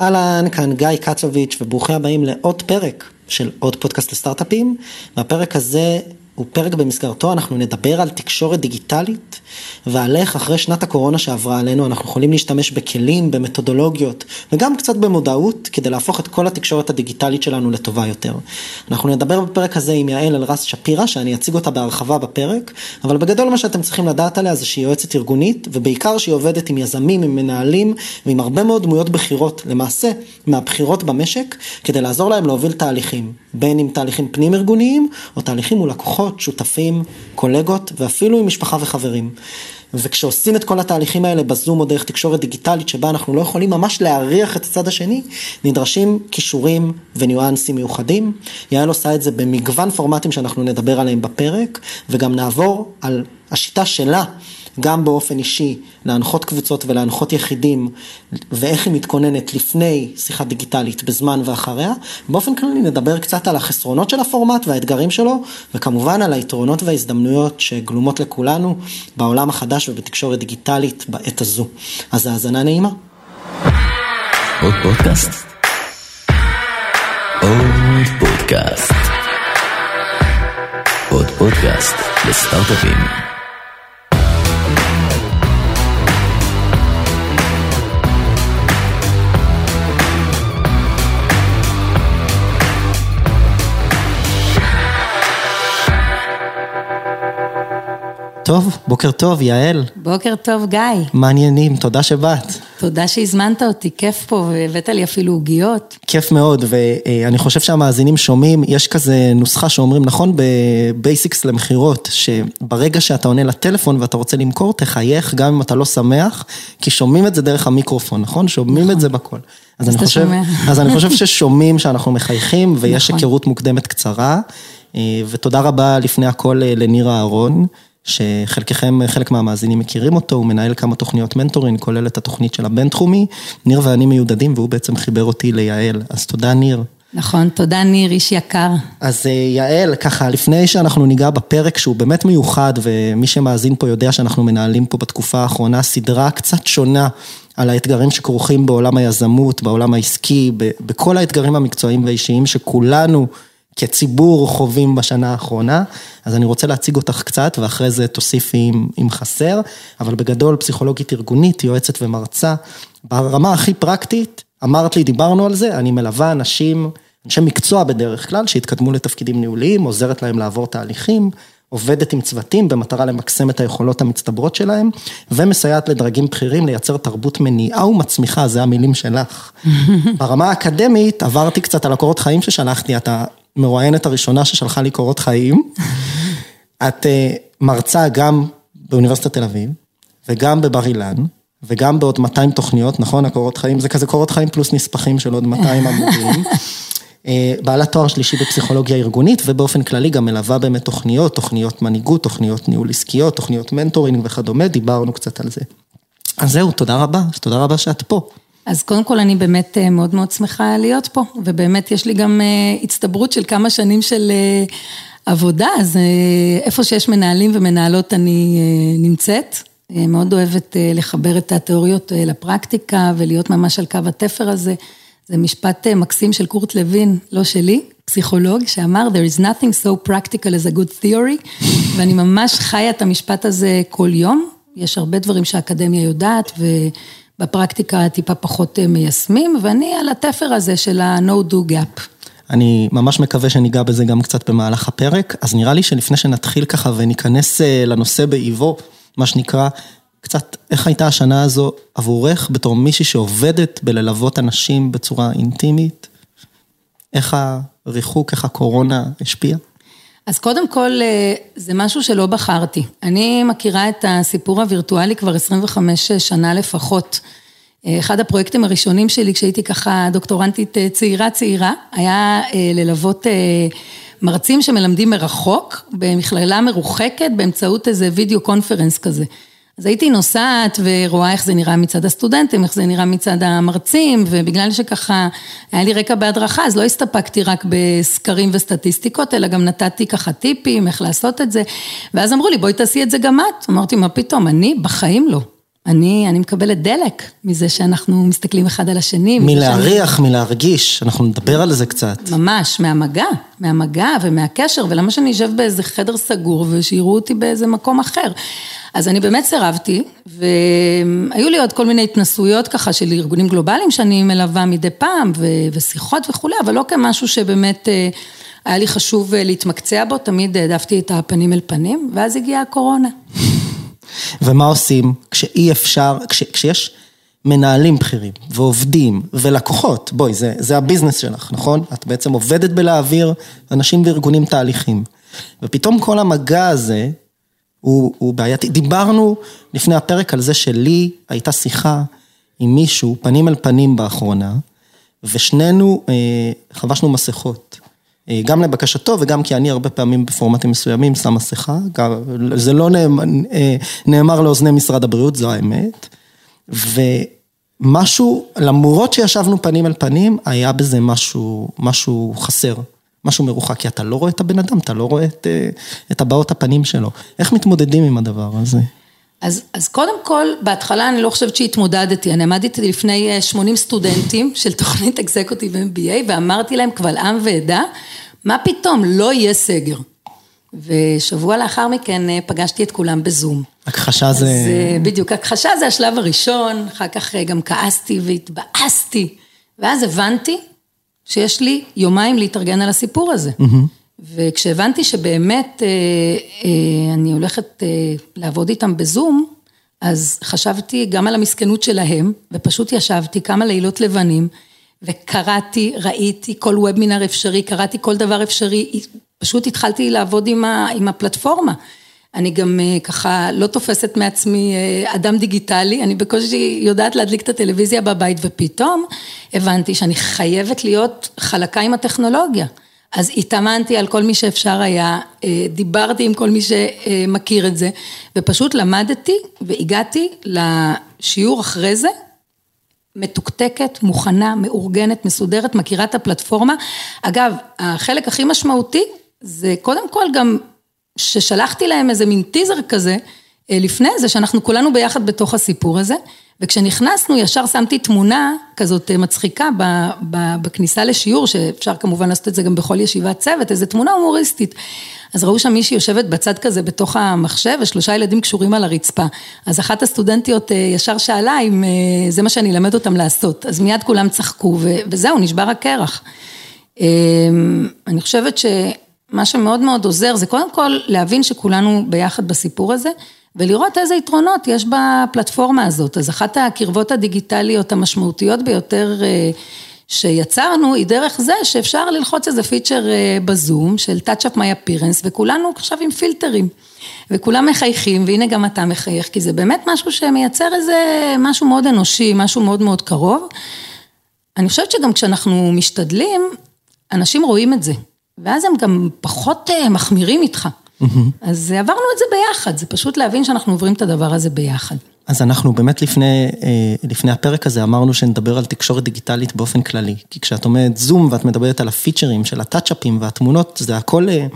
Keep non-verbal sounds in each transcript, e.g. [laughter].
אהלן, כאן גיא קצוביץ' וברוכים הבאים לעוד פרק של עוד פודקאסט לסטארט-אפים. והפרק הזה הוא פרק במסגרתו אנחנו נדבר על תקשורת דיגיטלית ועל איך אחרי שנת הקורונה שעברה עלינו אנחנו יכולים להשתמש בכלים, במתודולוגיות וגם קצת במודעות כדי להפוך את כל התקשורת הדיגיטלית שלנו לטובה יותר. אנחנו נדבר בפרק הזה עם יעל אלרס שפירא שאני אציג אותה בהרחבה בפרק, אבל בגדול מה שאתם צריכים לדעת עליה זה שהיא יועצת ארגונית ובעיקר שהיא עובדת עם יזמים, עם מנהלים ועם הרבה מאוד דמויות בכירות, למעשה מהבכירות במשק, כדי לעזור להם להוביל תהליכים, בין אם תהליכים פנים ארגוניים או תהליכים מול לקוחות. לקוחות, שותפים, קולגות ואפילו עם משפחה וחברים. וכשעושים את כל התהליכים האלה בזום או דרך תקשורת דיגיטלית שבה אנחנו לא יכולים ממש להריח את הצד השני, נדרשים כישורים וניואנסים מיוחדים. יעל עושה את זה במגוון פורמטים שאנחנו נדבר עליהם בפרק, וגם נעבור על השיטה שלה גם באופן אישי, להנחות קבוצות ולהנחות יחידים, ואיך היא מתכוננת לפני שיחה דיגיטלית, בזמן ואחריה. באופן כללי נדבר קצת על החסרונות של הפורמט והאתגרים שלו, וכמובן על היתרונות וההזדמנויות שגלומות לכולנו בעולם החדש ובתקשורת דיגיטלית בעת הזו. אז האזנה נעימה. עוד פודקאסט? עוד פודקאסט. עוד פודקאסט לסטארט-אפים. טוב, בוקר טוב, יעל. בוקר טוב, גיא. מעניינים, תודה שבאת. תודה שהזמנת אותי, כיף פה, והבאת לי אפילו עוגיות. כיף מאוד, ואני חושב שהמאזינים שומעים, יש כזה נוסחה שאומרים, נכון, בבייסיקס למכירות, שברגע שאתה עונה לטלפון ואתה רוצה למכור, תחייך גם אם אתה לא שמח, כי שומעים את זה דרך המיקרופון, נכון? שומעים נכון. את זה בכל. אז, אז אני חושב, שומע. [laughs] אז אני חושב ששומעים שאנחנו מחייכים, ויש נכון. היכרות מוקדמת קצרה. אה, ותודה רבה לפני הכל אה, לניר אהרון. שחלקכם, חלק מהמאזינים מכירים אותו, הוא מנהל כמה תוכניות מנטורין, כולל את התוכנית של הבינתחומי. ניר ואני מיודדים והוא בעצם חיבר אותי ליעל, אז תודה ניר. נכון, תודה ניר, איש יקר. אז אה, יעל, ככה, לפני שאנחנו ניגע בפרק שהוא באמת מיוחד, ומי שמאזין פה יודע שאנחנו מנהלים פה בתקופה האחרונה סדרה קצת שונה על האתגרים שכרוכים בעולם היזמות, בעולם העסקי, בכל האתגרים המקצועיים והאישיים שכולנו כציבור חווים בשנה האחרונה, אז אני רוצה להציג אותך קצת, ואחרי זה תוסיפי אם, אם חסר, אבל בגדול פסיכולוגית ארגונית, יועצת ומרצה, ברמה הכי פרקטית, אמרת לי, דיברנו על זה, אני מלווה אנשים, אנשי מקצוע בדרך כלל, שהתקדמו לתפקידים ניהוליים, עוזרת להם לעבור תהליכים, עובדת עם צוותים במטרה למקסם את היכולות המצטברות שלהם, ומסייעת לדרגים בכירים לייצר תרבות מניעה ומצמיחה, זה המילים שלך. [laughs] ברמה האקדמית, עברתי קצת על הקורות חיים ששלחתי, אתה המרואיינת הראשונה ששלחה לי קורות חיים. את אה, מרצה גם באוניברסיטת תל אביב, וגם בבר אילן, וגם בעוד 200 תוכניות, נכון? הקורות חיים, זה כזה קורות חיים פלוס נספחים של עוד 200 [laughs] עמודים. אה, בעלת תואר שלישי בפסיכולוגיה ארגונית, ובאופן כללי גם מלווה באמת תוכניות, תוכניות מנהיגות, תוכניות ניהול עסקיות, תוכניות מנטורינג וכדומה, דיברנו קצת על זה. אז זהו, תודה רבה, תודה רבה שאת פה. אז קודם כל אני באמת אה, מאוד מאוד שמחה להיות פה, ובאמת יש לי גם אה, הצטברות של כמה שנים של אה, עבודה, אז איפה שיש מנהלים ומנהלות אני נמצאת. מאוד אוהבת לחבר את התיאוריות לפרקטיקה ולהיות ממש על קו התפר הזה. זה משפט מקסים של קורט לוין, לא שלי, פסיכולוג, שאמר, There is nothing so practical as a good theory, [laughs] ואני ממש חיה את המשפט הזה כל יום. יש הרבה דברים שהאקדמיה יודעת, ו... בפרקטיקה טיפה פחות אה, מיישמים, ואני על התפר הזה של ה-no do gap. אני ממש מקווה שניגע בזה גם קצת במהלך הפרק, אז נראה לי שלפני שנתחיל ככה וניכנס אה, לנושא באיבו, מה שנקרא, קצת איך הייתה השנה הזו עבורך בתור מישהי שעובדת בללוות אנשים בצורה אינטימית? איך הריחוק, איך הקורונה השפיעה? אז קודם כל, אה, זה משהו שלא בחרתי. אני מכירה את הסיפור הווירטואלי כבר 25 שנה לפחות. אה, אחד הפרויקטים הראשונים שלי, כשהייתי ככה דוקטורנטית אה, צעירה צעירה, היה ללוות מרצים שמלמדים מרחוק, במכללה מרוחקת, באמצעות איזה וידאו קונפרנס כזה. אז הייתי נוסעת ורואה איך זה נראה מצד הסטודנטים, איך זה נראה מצד המרצים, ובגלל שככה היה לי רקע בהדרכה, אז לא הסתפקתי רק בסקרים וסטטיסטיקות, אלא גם נתתי ככה טיפים, איך לעשות את זה. ואז אמרו לי, בואי תעשי את זה גם את. אמרתי, מה פתאום, אני בחיים לא. אני, אני מקבלת דלק מזה שאנחנו מסתכלים אחד על השני. מזה שאני- מלהריח, מלהרגיש, אנחנו נדבר על זה קצת. ממש, מהמגע, מהמגע ומהקשר, ולמה שאני אשב באיזה חדר סגור ושיראו אותי באיזה מקום אחר. אז אני באמת סירבתי, והיו לי עוד כל מיני התנסויות ככה של ארגונים גלובליים שאני מלווה מדי פעם, ו- ושיחות וכולי, אבל לא כמשהו שבאמת אה, היה לי חשוב אה, להתמקצע בו, תמיד העדפתי את הפנים אל פנים, ואז הגיעה הקורונה. ומה עושים כשאי אפשר, כש, כשיש מנהלים בכירים ועובדים ולקוחות, בואי, זה, זה הביזנס שלך, נכון? את בעצם עובדת בלהעביר אנשים וארגונים תהליכים. ופתאום כל המגע הזה הוא, הוא בעייתי. דיברנו לפני הפרק על זה שלי הייתה שיחה עם מישהו, פנים אל פנים באחרונה, ושנינו אה, חבשנו מסכות. אה, גם לבקשתו וגם כי אני הרבה פעמים בפורמטים מסוימים שם מסכה, זה לא נאמר, אה, נאמר לאוזני משרד הבריאות, זו האמת. ומשהו, למרות שישבנו פנים אל פנים, היה בזה משהו, משהו חסר, משהו מרוחק, כי אתה לא רואה את הבן אדם, אתה לא רואה את, אה, את הבעות הפנים שלו. איך מתמודדים עם הדבר הזה? אז, אז קודם כל, בהתחלה אני לא חושבת שהתמודדתי, אני עמדתי לפני אה, 80 סטודנטים של תוכנית אקזקוטיב MBA ואמרתי להם קבל עם ועדה, מה פתאום, לא יהיה סגר. ושבוע לאחר מכן אה, פגשתי את כולם בזום. הכחשה אז זה... אה, בדיוק, הכחשה זה השלב הראשון, אחר כך אה, גם כעסתי והתבאסתי, ואז הבנתי שיש לי יומיים להתארגן על הסיפור הזה. וכשהבנתי שבאמת אה, אה, אני הולכת אה, לעבוד איתם בזום, אז חשבתי גם על המסכנות שלהם, ופשוט ישבתי כמה לילות לבנים, וקראתי, ראיתי כל וובינר אפשרי, קראתי כל דבר אפשרי, פשוט התחלתי לעבוד עם, ה, עם הפלטפורמה. אני גם ככה לא תופסת מעצמי אדם דיגיטלי, אני בקושי יודעת להדליק את הטלוויזיה בבית, ופתאום הבנתי שאני חייבת להיות חלקה עם הטכנולוגיה. אז התאמנתי על כל מי שאפשר היה, אה, דיברתי עם כל מי שמכיר את זה, ופשוט למדתי והגעתי לשיעור אחרי זה, מתוקתקת, מוכנה, מאורגנת, מסודרת, מכירה את הפלטפורמה. אגב, החלק הכי משמעותי זה קודם כל גם ששלחתי להם איזה מין טיזר כזה אה, לפני זה, שאנחנו כולנו ביחד בתוך הסיפור הזה, וכשנכנסנו ישר שמתי תמונה כזאת אה, מצחיקה בכניסה לשיעור, שאפשר כמובן לעשות את זה גם בכל ישיבת צוות, איזו תמונה הומוריסטית. אז ראו שם מישהי יושבת בצד כזה בתוך המחשב, ושלושה ילדים קשורים על הרצפה. אז אחת הסטודנטיות אה, ישר שאלה אם אה, זה מה שאני אלמד אותם לעשות. אז מיד כולם צחקו, וזהו, נשבר הקרח. אה, אני חושבת שמה שמאוד מאוד עוזר זה קודם כל להבין שכולנו ביחד בסיפור הזה, ולראות איזה יתרונות יש בפלטפורמה הזאת. אז אחת הקרבות הדיגיטליות המשמעותיות ביותר אה, שיצרנו היא דרך זה שאפשר ללחוץ איזה פיצ'ר אה, בזום של touch up my appearance וכולנו עכשיו עם פילטרים וכולם מחייכים והנה גם אתה מחייך כי זה באמת משהו שמייצר איזה משהו מאוד אנושי, משהו מאוד מאוד קרוב. אני חושבת שגם כשאנחנו משתדלים, אנשים רואים את זה ואז הם גם פחות אה, מחמירים איתך. אז עברנו את זה ביחד, זה פשוט להבין שאנחנו עוברים את הדבר הזה ביחד. אז אנחנו באמת לפני, אה, לפני הפרק הזה אמרנו שנדבר על תקשורת דיגיטלית באופן כללי. כי כשאת אומרת זום ואת מדברת על הפיצ'רים של הטאצ'אפים והתמונות, זה הכל אה,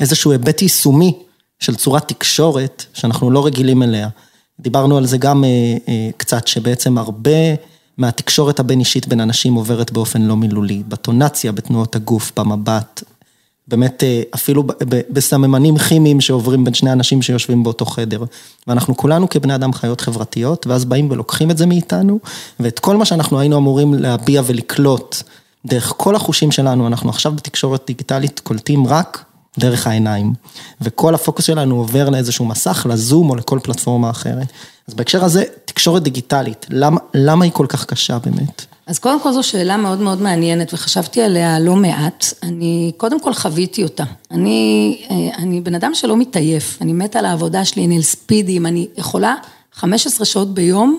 איזשהו היבט יישומי של צורת תקשורת שאנחנו לא רגילים אליה. דיברנו על זה גם אה, קצת, שבעצם הרבה מהתקשורת הבין אישית בין אנשים עוברת באופן לא מילולי, בטונציה, בתנועות הגוף, במבט. באמת אפילו בסממנים כימיים שעוברים בין שני אנשים שיושבים באותו חדר. ואנחנו כולנו כבני אדם חיות חברתיות, ואז באים ולוקחים את זה מאיתנו, ואת כל מה שאנחנו היינו אמורים להביע ולקלוט דרך כל החושים שלנו, אנחנו עכשיו בתקשורת דיגיטלית קולטים רק דרך העיניים. וכל הפוקוס שלנו עובר לאיזשהו מסך, לזום או לכל פלטפורמה אחרת. אז בהקשר הזה, תקשורת דיגיטלית, למה, למה היא כל כך קשה באמת? אז קודם כל זו שאלה מאוד מאוד מעניינת וחשבתי עליה לא מעט, אני קודם כל חוויתי אותה, אני, אני בן אדם שלא מתעייף, אני מתה על העבודה שלי, אני על ספידים, אני יכולה 15 שעות ביום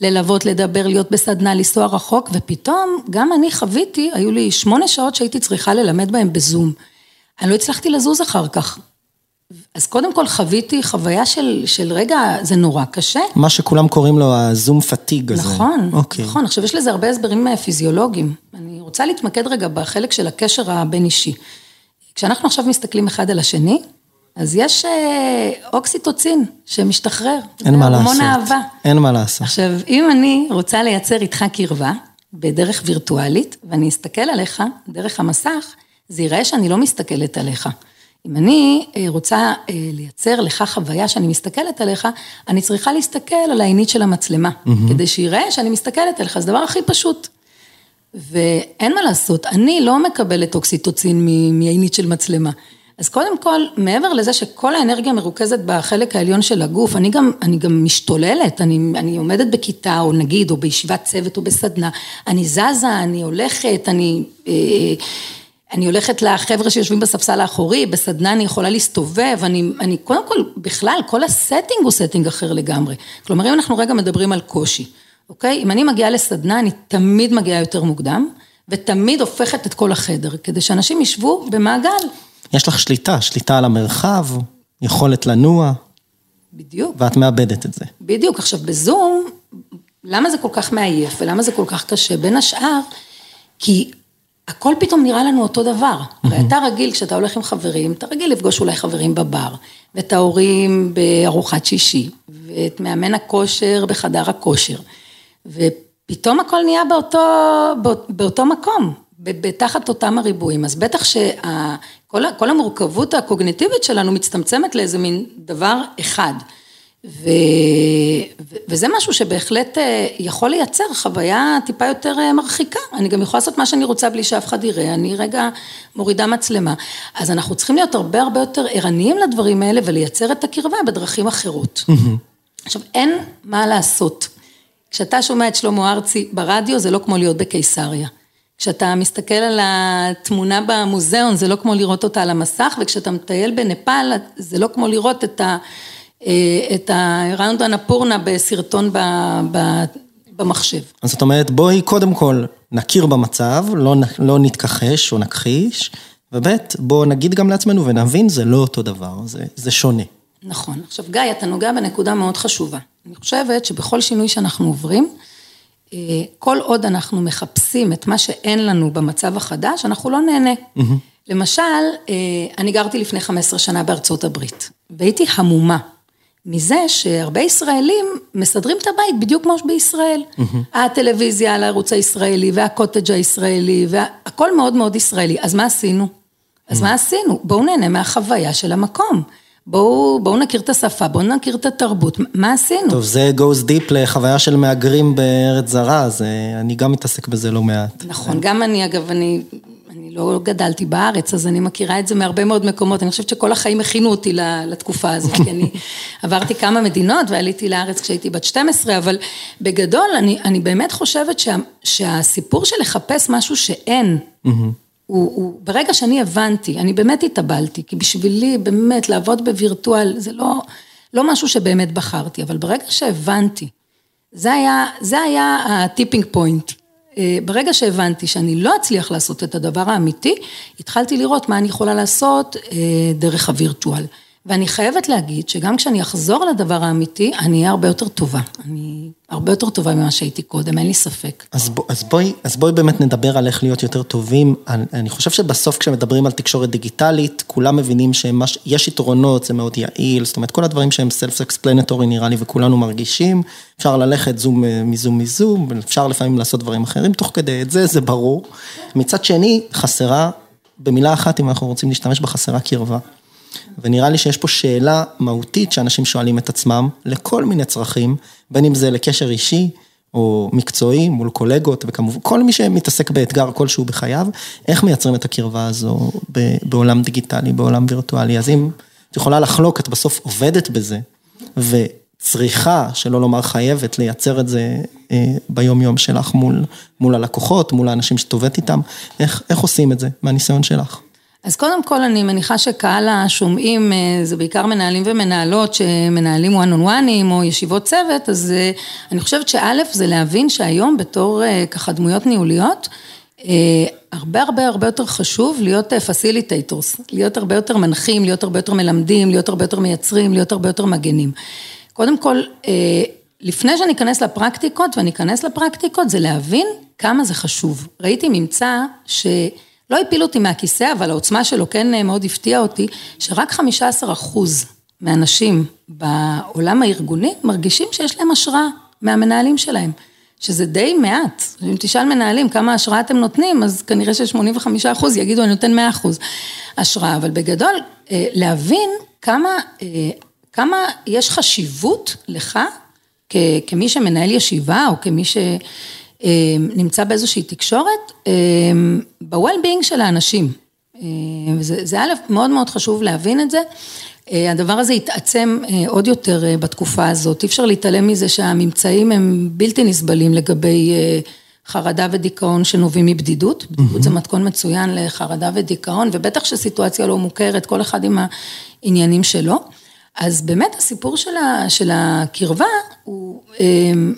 ללוות, לדבר, להיות בסדנה, לנסוע רחוק ופתאום גם אני חוויתי, היו לי שמונה שעות שהייתי צריכה ללמד בהם בזום, אני לא הצלחתי לזוז אחר כך. אז קודם כל חוויתי חוויה של, של רגע, זה נורא קשה. מה שכולם קוראים לו הזום פתיג הזה. נכון, okay. נכון, עכשיו יש לזה הרבה הסברים פיזיולוגיים. אני רוצה להתמקד רגע בחלק של הקשר הבין אישי. כשאנחנו עכשיו מסתכלים אחד על השני, אז יש אה, אוקסיטוצין שמשתחרר. אין מה זה לעשות. הורמון אהבה. אין מה לעשות. עכשיו, אם אני רוצה לייצר איתך קרבה בדרך וירטואלית, ואני אסתכל עליך דרך המסך, זה ייראה שאני לא מסתכלת עליך. אם אני אה, רוצה אה, לייצר לך חוויה שאני מסתכלת עליך, אני צריכה להסתכל על העינית של המצלמה, כדי שיראה שאני מסתכלת עליך, זה הדבר הכי פשוט. ואין מה לעשות, אני לא מקבלת אוקסיטוצין מעינית של מצלמה. אז קודם כל, מעבר לזה שכל האנרגיה מרוכזת בחלק העליון של הגוף, אני גם, אני גם משתוללת, אני, אני עומדת בכיתה, או נגיד, או בישיבת צוות, או בסדנה, אני זזה, אני הולכת, אני... אה, אני הולכת לחבר'ה שיושבים בספסל האחורי, בסדנה אני יכולה להסתובב, אני, אני קודם כל, בכלל, כל ה setting הוא setting אחר לגמרי. כלומר, אם אנחנו רגע מדברים על קושי, אוקיי? אם אני מגיעה לסדנה, אני תמיד מגיעה יותר מוקדם, ותמיד הופכת את כל החדר, כדי שאנשים ישבו במעגל. יש לך שליטה, שליטה על המרחב, יכולת לנוע, בדיוק. ואת מאבדת את זה. בדיוק, עכשיו בזום, למה זה כל כך מעייף ולמה זה כל כך קשה? בין השאר, כי הכל פתאום נראה לנו אותו דבר. הרי אתה רגיל, כשאתה הולך עם חברים, אתה רגיל לפגוש אולי חברים בבר, ואת ההורים בארוחת שישי, ואת מאמן הכושר בחדר הכושר, ופתאום הכל נהיה באותו, באות- באותו מקום. בתחת אותם הריבועים, אז בטח שכל המורכבות הקוגניטיבית שלנו מצטמצמת לאיזה מין דבר אחד. ו... ו- וזה משהו שבהחלט אה, יכול לייצר חוויה טיפה יותר אה, מרחיקה. אני גם יכולה לעשות מה שאני רוצה בלי שאף אחד יראה, אני רגע מורידה מצלמה. אז אנחנו צריכים להיות הרבה הרבה יותר ערניים לדברים האלה ולייצר את הקרבה בדרכים אחרות. עכשיו, אין מה לעשות. כשאתה שומע את שלמה ארצי ברדיו, זה לא כמו להיות בקיסריה. כשאתה מסתכל על התמונה במוזיאון, זה לא כמו לראות אותה על המסך, וכשאתה מטייל בנפאל, זה לא כמו לראות את ה... את הראונד הנפורנה בסרטון ב, ב, במחשב. אז זאת אומרת, בואי קודם כל נכיר במצב, לא, לא נתכחש או נכחיש, וב' בואו נגיד גם לעצמנו ונבין, זה לא אותו דבר, זה, זה שונה. נכון. עכשיו, גיא, אתה נוגע בנקודה מאוד חשובה. אני חושבת שבכל שינוי שאנחנו עוברים, אה, כל עוד אנחנו מחפשים את מה שאין לנו במצב החדש, אנחנו לא נהנה. למשל, אה, אני גרתי לפני 15 שנה בארצות הברית, והייתי המומה מזה שהרבה ישראלים מסדרים את הבית בדיוק כמו בישראל. הטלוויזיה על הערוץ הישראלי, והקוטג' הישראלי, והכל מאוד מאוד ישראלי. אז מה עשינו? אז מה עשינו? בואו נהנה מהחוויה של המקום. בואו, בואו נכיר את השפה, בואו נכיר את התרבות, מה עשינו? טוב, זה goes deep לחוויה של מהגרים בארץ זרה, אז אה, אני גם מתעסק בזה לא מעט. נכון, גם אני, אגב, אני, אני לא גדלתי בארץ, אז אני מכירה את זה מהרבה מאוד מקומות, אני חושבת שכל החיים הכינו אותי לתקופה הזאת, כי אני [laughs] עברתי כמה מדינות ועליתי לארץ כשהייתי בת 12, אבל בגדול, אני, אני באמת חושבת שה, שהסיפור של לחפש משהו שאין, הוא, הוא, ברגע שאני הבנתי, אני באמת התאבלתי, כי בשבילי באמת לעבוד בווירטואל זה לא, לא משהו שבאמת בחרתי, אבל ברגע שהבנתי, זה היה, זה היה הטיפינג פוינט. אה, ברגע שהבנתי שאני לא אצליח לעשות את הדבר האמיתי, התחלתי לראות מה אני יכולה לעשות אה, דרך הווירטואל. ואני חייבת להגיד שגם כשאני אחזור לדבר האמיתי, אני אהיה הרבה יותר טובה. אני הרבה יותר טובה ממה שהייתי קודם, אין לי ספק. אז, בוא, אז, בואי, אז בואי באמת נדבר על איך להיות יותר טובים. אני, אני חושב שבסוף כשמדברים על תקשורת דיגיטלית, כולם מבינים שיש יתרונות, זה מאוד יעיל, זאת אומרת, כל הדברים שהם self-explanatory נראה לי וכולנו מרגישים, אפשר ללכת זום אה, מזום מזום, אפשר לפעמים לעשות דברים אחרים תוך כדי את זה, זה ברור. מצד שני, חסרה, במילה אחת, אם אנחנו רוצים להשתמש בה, חסרה קרבה. ונראה לי שיש פה שאלה מהותית שאנשים שואלים את עצמם לכל מיני צרכים, בין אם זה לקשר אישי או מקצועי מול קולגות, וכמובן כל מי שמתעסק באתגר כלשהו בחייו, איך מייצרים את הקרבה הזו בעולם דיגיטלי, בעולם וירטואלי. אז אם את יכולה לחלוק, את בסוף עובדת בזה, וצריכה, שלא לומר חייבת, לייצר את זה אה, ביום יום שלך מול, מול הלקוחות, מול האנשים שאת עובדת איתם, איך, איך עושים את זה מהניסיון שלך? אז קודם כל אני מניחה שקהל השומעים זה בעיקר מנהלים ומנהלות שמנהלים one on one ים או ישיבות צוות, אז אני חושבת שא' זה להבין שהיום בתור ככה דמויות ניהוליות, הרבה הרבה הרבה יותר חשוב להיות facilitators, להיות הרבה יותר מנחים, להיות הרבה יותר מלמדים, להיות הרבה יותר מייצרים, להיות הרבה יותר מגנים. קודם כל, לפני שאני אכנס לפרקטיקות, ואני אכנס לפרקטיקות, זה להבין כמה זה חשוב. ראיתי ממצא ש... לא הפיל אותי מהכיסא, אבל העוצמה שלו כן אה, מאוד הפתיעה אותי, שרק 15 אחוז מהאנשים בעולם הארגוני מרגישים שיש להם השראה מהמנהלים שלהם. שזה די מעט, אם תשאל מנהלים כמה השראה אתם נותנים, אז כנראה ש-85 אחוז יגידו אני נותן 100 אחוז השראה, אבל בגדול אה, להבין כמה, אה, כמה יש חשיבות לך כמי שמנהל ישיבה או כמי שנמצא באיזושהי תקשורת, ב-well-being של האנשים. וזה א', מאוד מאוד חשוב להבין את זה. הדבר הזה התעצם עוד יותר בתקופה הזאת, אי אפשר להתעלם מזה שהממצאים הם בלתי נסבלים לגבי חרדה ודיכאון שנובעים מבדידות, בדידות זה מתכון מצוין לחרדה ודיכאון, ובטח שסיטואציה לא מוכרת, כל אחד עם העניינים שלו. אז באמת הסיפור של הקרבה, הוא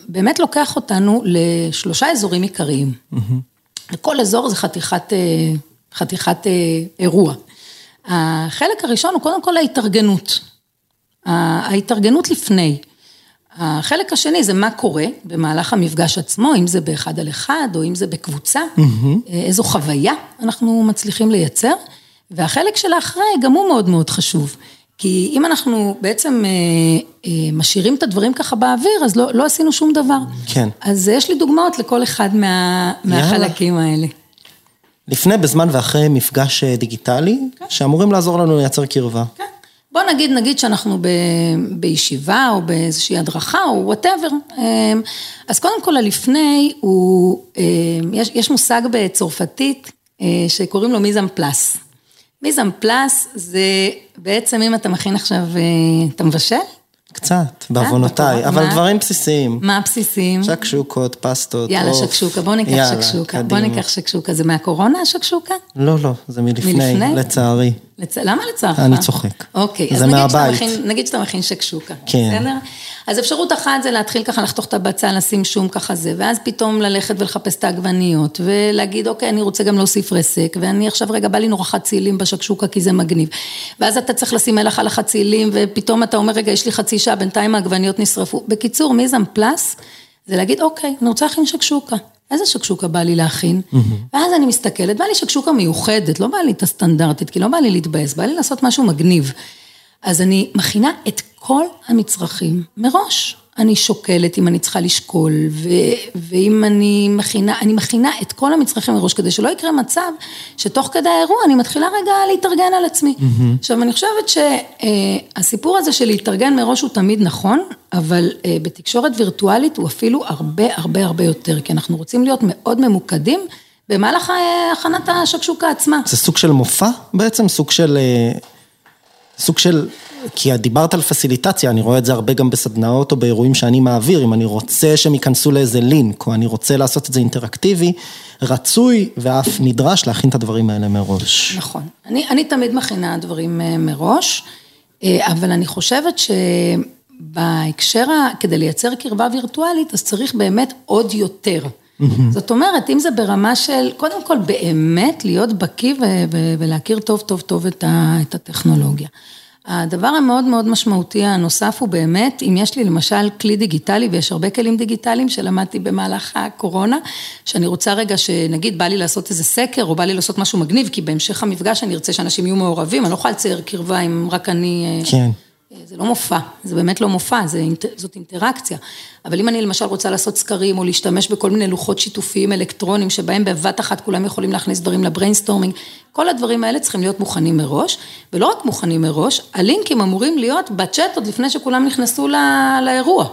באמת לוקח אותנו לשלושה אזורים עיקריים. כל אזור זה חתיכת, חתיכת אירוע. החלק הראשון הוא קודם כל ההתארגנות, ההתארגנות לפני. החלק השני זה מה קורה במהלך המפגש עצמו, אם זה באחד על אחד או אם זה בקבוצה, איזו חוויה אנחנו מצליחים לייצר, והחלק של האחרי גם הוא מאוד מאוד חשוב. כי אם אנחנו בעצם משאירים את הדברים ככה באוויר, אז לא, לא עשינו שום דבר. כן. אז יש לי דוגמאות לכל אחד מה, מהחלקים האלה. לפני, בזמן ואחרי מפגש דיגיטלי, כן. שאמורים לעזור לנו לייצר קרבה. כן. בוא נגיד, נגיד שאנחנו ב, בישיבה או באיזושהי הדרכה או whatever. אז קודם כל הלפני הוא, יש, יש מושג בצרפתית שקוראים לו מיזם פלאס. מיזם פלאס זה בעצם אם אתה מכין עכשיו, אתה מבשל? קצת, בעוונותיי, אבל דברים בסיסיים. מה בסיסיים? שקשוקות, פסטות, יאללה, שקשוקה, בוא ניקח שקשוקה, בוא ניקח שקשוקה, זה מהקורונה השקשוקה? לא, לא, זה מלפני, לצערי. למה לצערך? אני צוחק. אוקיי, אז נגיד שאתה מכין שקשוקה, בסדר? אז אפשרות אחת זה להתחיל ככה לחתוך את הבצל, לשים שום ככה זה, ואז פתאום ללכת ולחפש את העגבניות, ולהגיד אוקיי, אני רוצה גם להוסיף רסק, ואני עכשיו רגע, בא לי נורא חצילים בשקשוקה כי זה מגניב. ואז אתה צריך לשים מלח על החצילים, ופתאום אתה אומר, רגע, יש לי חצי שעה, בינתיים העגבניות נשרפו. בקיצור, מיזם פלאס, זה להגיד, אוקיי, אני רוצה להכין שקשוקה. איזה שקשוקה בא לי להכין? ואז אני מסתכלת, בא לי שקשוקה מיוחדת, לא בא לי את הסטנדרטית, כי לא בא לי להתבאס, בא לי לעשות משהו מגניב. אז אני מכינה את כל המצרכים מראש. אני שוקלת אם אני צריכה לשקול, ו- ואם אני מכינה, אני מכינה את כל המצרכים מראש, כדי שלא יקרה מצב שתוך כדי האירוע אני מתחילה רגע להתארגן על עצמי. Mm-hmm. עכשיו, אני חושבת שהסיפור הזה של להתארגן מראש הוא תמיד נכון, אבל בתקשורת וירטואלית הוא אפילו הרבה הרבה הרבה יותר, כי אנחנו רוצים להיות מאוד ממוקדים במהלך הכנת השקשוקה עצמה. זה סוג של מופע בעצם? סוג של... סוג של, כי דיברת על פסיליטציה, אני רואה את זה הרבה גם בסדנאות או באירועים שאני מעביר, אם אני רוצה שהם ייכנסו לאיזה לינק, או אני רוצה לעשות את זה אינטראקטיבי, רצוי ואף נדרש להכין את הדברים האלה מראש. נכון, אני, אני תמיד מכינה דברים מראש, אבל אני חושבת שבהקשר, כדי לייצר קרבה וירטואלית, אז צריך באמת עוד יותר. זאת אומרת, אם זה ברמה של, קודם כל באמת להיות בקיא ולהכיר טוב טוב טוב את הטכנולוגיה. הדבר המאוד מאוד משמעותי הנוסף הוא באמת, אם יש לי למשל כלי דיגיטלי, ויש הרבה כלים דיגיטליים שלמדתי במהלך הקורונה, שאני רוצה רגע שנגיד בא לי לעשות איזה סקר, או בא לי לעשות משהו מגניב, כי בהמשך המפגש אני ארצה שאנשים יהיו מעורבים, אני לא יכולה לצייר קרבה אם רק אני... כן. זה לא מופע, זה באמת לא מופע, זאת אינטראקציה. אבל אם אני למשל רוצה לעשות סקרים או להשתמש בכל מיני לוחות שיתופיים אלקטרונים שבהם בבת אחת כולם יכולים להכניס דברים ל brainstorming, כל הדברים האלה צריכים להיות מוכנים מראש, ולא רק מוכנים מראש, הלינקים אמורים להיות בצ'אט עוד לפני שכולם נכנסו לאירוע,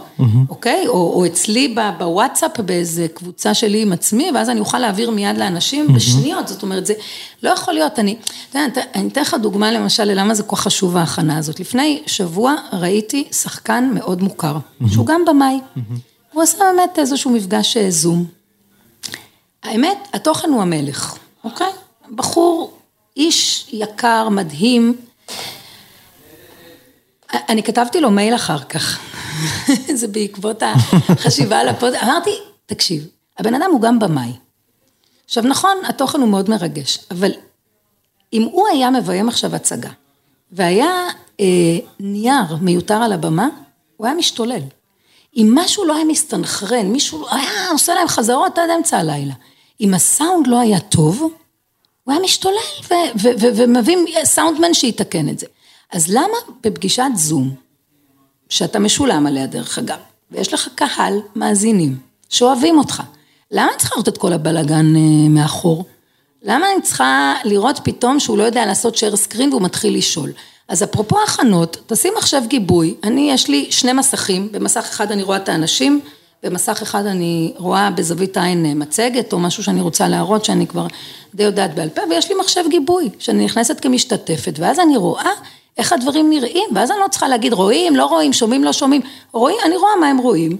אוקיי? או, או אצלי בוואטסאפ באיזה קבוצה שלי עם עצמי, ואז אני אוכל להעביר מיד לאנשים בשניות, זאת אומרת, זה לא יכול להיות, אני, אתה יודע, אני אתן לך דוגמה למשל ללמה זה כל כך חשוב ההכנה הזאת. לפני שבוע ראיתי שחקן מאוד מוכר, שהוא גם במאי. הוא עשה באמת איזשהו מפגש זום. האמת, התוכן הוא המלך, אוקיי? בחור, איש יקר, מדהים. אני כתבתי לו מייל אחר כך, [laughs] זה בעקבות החשיבה על הפוד, אמרתי, תקשיב, הבן אדם הוא גם במאי. עכשיו נכון, התוכן הוא מאוד מרגש, אבל אם הוא היה מביים עכשיו הצגה, והיה אה, נייר מיותר על הבמה, הוא היה משתולל. אם משהו לא היה מסתנכרן, מישהו היה עושה להם חזרות עד אמצע הלילה. אם הסאונד לא היה טוב, הוא היה משתולל ומביא סאונדמן שיתקן את זה. אז למה בפגישת זום, שאתה משולם עליה דרך אגב, ויש לך קהל מאזינים שאוהבים אותך, למה אני צריכה לראות את כל הבלאגן אה, מאחור? למה אני צריכה לראות פתאום שהוא לא יודע לעשות share screen והוא מתחיל לשאול? אז אפרופו הכנות, תשים עכשיו גיבוי, אני יש לי שני מסכים, במסך אחד אני רואה את האנשים, במסך אחד אני רואה בזווית העין אה, מצגת או משהו שאני רוצה להראות שאני כבר די יודעת בעל פה, ויש לי מחשב גיבוי, שאני נכנסת כמשתתפת, ואז אני רואה איך הדברים נראים, ואז אני לא צריכה להגיד רואים, לא רואים, שומעים, לא שומעים, רואים, אני רואה מה הם רואים,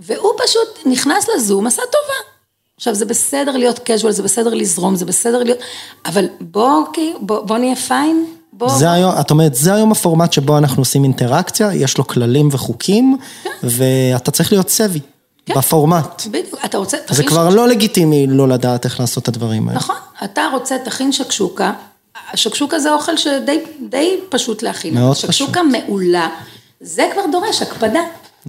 והוא פשוט נכנס לזום, עשה טובה. עכשיו זה בסדר להיות casual, זה בסדר לזרום, זה בסדר להיות, אבל בוא, בוא, בוא נהיה פיין, בוא. זה היום, את אומרת, זה היום הפורמט שבו אנחנו עושים אינטראקציה, יש לו כללים וחוקים, ואתה צריך להיות סבי. כן. בפורמט. בדיוק, אתה רוצה... זה כבר. לא לגיטימי לא לדעת איך לעשות את הדברים האלה. נכון, אתה רוצה, תכין שקשוקה, השקשוקה זה אוכל שדי פשוט להכין. מאוד פשוט. שקשוקה מעולה, זה כבר דורש הקפדה.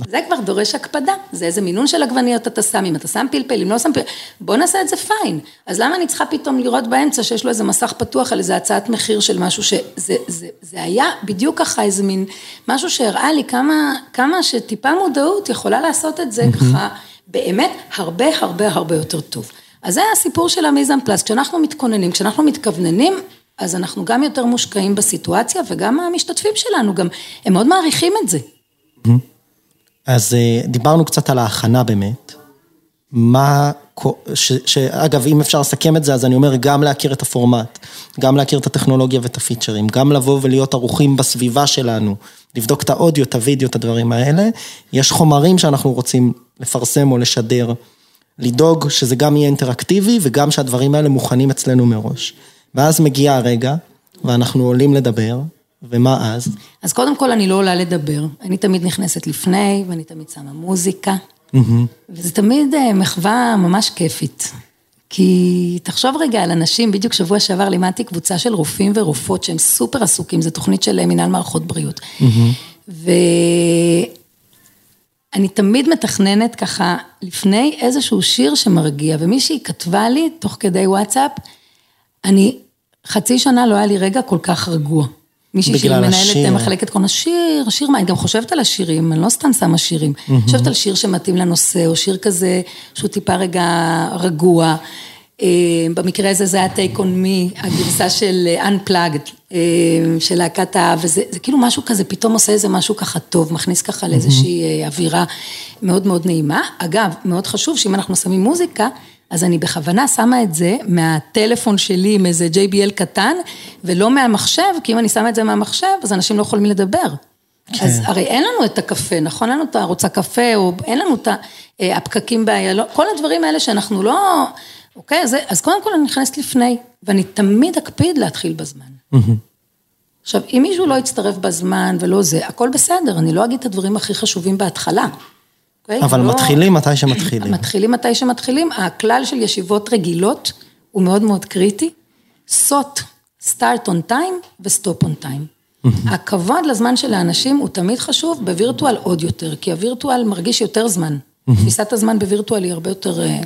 זה כבר דורש הקפדה, זה איזה מינון של עגבניות אתה שם, אם אתה שם פלפל, אם לא שם פלפל, בוא נעשה את זה פיין. אז למה אני צריכה פתאום לראות באמצע שיש לו איזה מסך פתוח על איזה הצעת מחיר של משהו שזה זה, זה היה בדיוק ככה איזה מין, משהו שהראה לי כמה, כמה שטיפה מודעות יכולה לעשות את זה ככה באמת הרבה הרבה הרבה יותר טוב. אז זה הסיפור של המיזם פלאס, כשאנחנו מתכוננים, כשאנחנו מתכווננים, אז אנחנו גם יותר מושקעים בסיטואציה וגם המשתתפים שלנו גם, הם מאוד מעריכים את זה. אז אה, דיברנו קצת על ההכנה באמת. מה, ש, שאגב, אם אפשר לסכם את זה, אז אני אומר גם להכיר את הפורמט, גם להכיר את הטכנולוגיה ואת הפיצ'רים, גם לבוא ולהיות ערוכים בסביבה שלנו, לבדוק את האודיו, את הוידאו, את הדברים האלה. יש חומרים שאנחנו רוצים לפרסם או לשדר, לדאוג שזה גם יהיה אינטראקטיבי וגם שהדברים האלה מוכנים אצלנו מראש. ואז מגיע הרגע, ואנחנו עולים לדבר, ומה אז? אז קודם כל אני לא עולה לדבר, אני תמיד נכנסת לפני ואני תמיד שמה מוזיקה, mm-hmm. וזה תמיד אה, מחווה ממש כיפית. כי תחשוב רגע על אנשים, בדיוק שבוע שעבר לימדתי קבוצה של רופאים ורופאות שהם סופר עסוקים, זו תוכנית של אה, מנהל מערכות בריאות. Mm-hmm. ואני תמיד מתכננת ככה לפני איזשהו שיר שמרגיע, ומישהי כתבה לי תוך כדי וואטסאפ, אני חצי שנה לא היה לי רגע כל כך רגוע. מישהי שהיא מנהלת מחלקת כל השיר, שיר מה, אני גם חושבת על השירים, אני לא סתם שמה שירים. אני חושבת על שיר שמתאים לנושא, או שיר כזה שהוא טיפה רגע רגוע. אה, במקרה הזה זה היה Take on Me, הגרסה של אה, Unplugged, אה, של להקת האב, וזה כאילו משהו כזה, פתאום עושה איזה משהו ככה טוב, מכניס ככה לאיזושהי אווירה מאוד מאוד נעימה. אגב, מאוד חשוב שאם אנחנו שמים מוזיקה, אז אני בכוונה שמה את זה מהטלפון שלי עם איזה JBL קטן, ולא מהמחשב, כי אם אני שמה את זה מהמחשב, אז אנשים לא יכולים לדבר. כן. אז הרי אין לנו את הקפה, נכון? אין לנו את הערוץ הקפה, או אין לנו את אה, הפקקים באיילון, כל הדברים האלה שאנחנו לא... אוקיי, אז, אז קודם כל אני נכנסת לפני, ואני תמיד אקפיד להתחיל בזמן. עכשיו, אם מישהו לא יצטרף בזמן ולא זה, הכל בסדר, אני לא אגיד את הדברים הכי חשובים בהתחלה. אוקיי? אבל לא... מתחילים מתי שמתחילים. מתחילים מתי שמתחילים, הכלל של ישיבות רגילות הוא מאוד מאוד קריטי. סוט, start on time ו-stop on time. הכבוד לזמן של האנשים הוא תמיד חשוב, בווירטואל עוד יותר, כי הווירטואל מרגיש יותר זמן. תפיסת הזמן בווירטואל היא הרבה יותר... אה,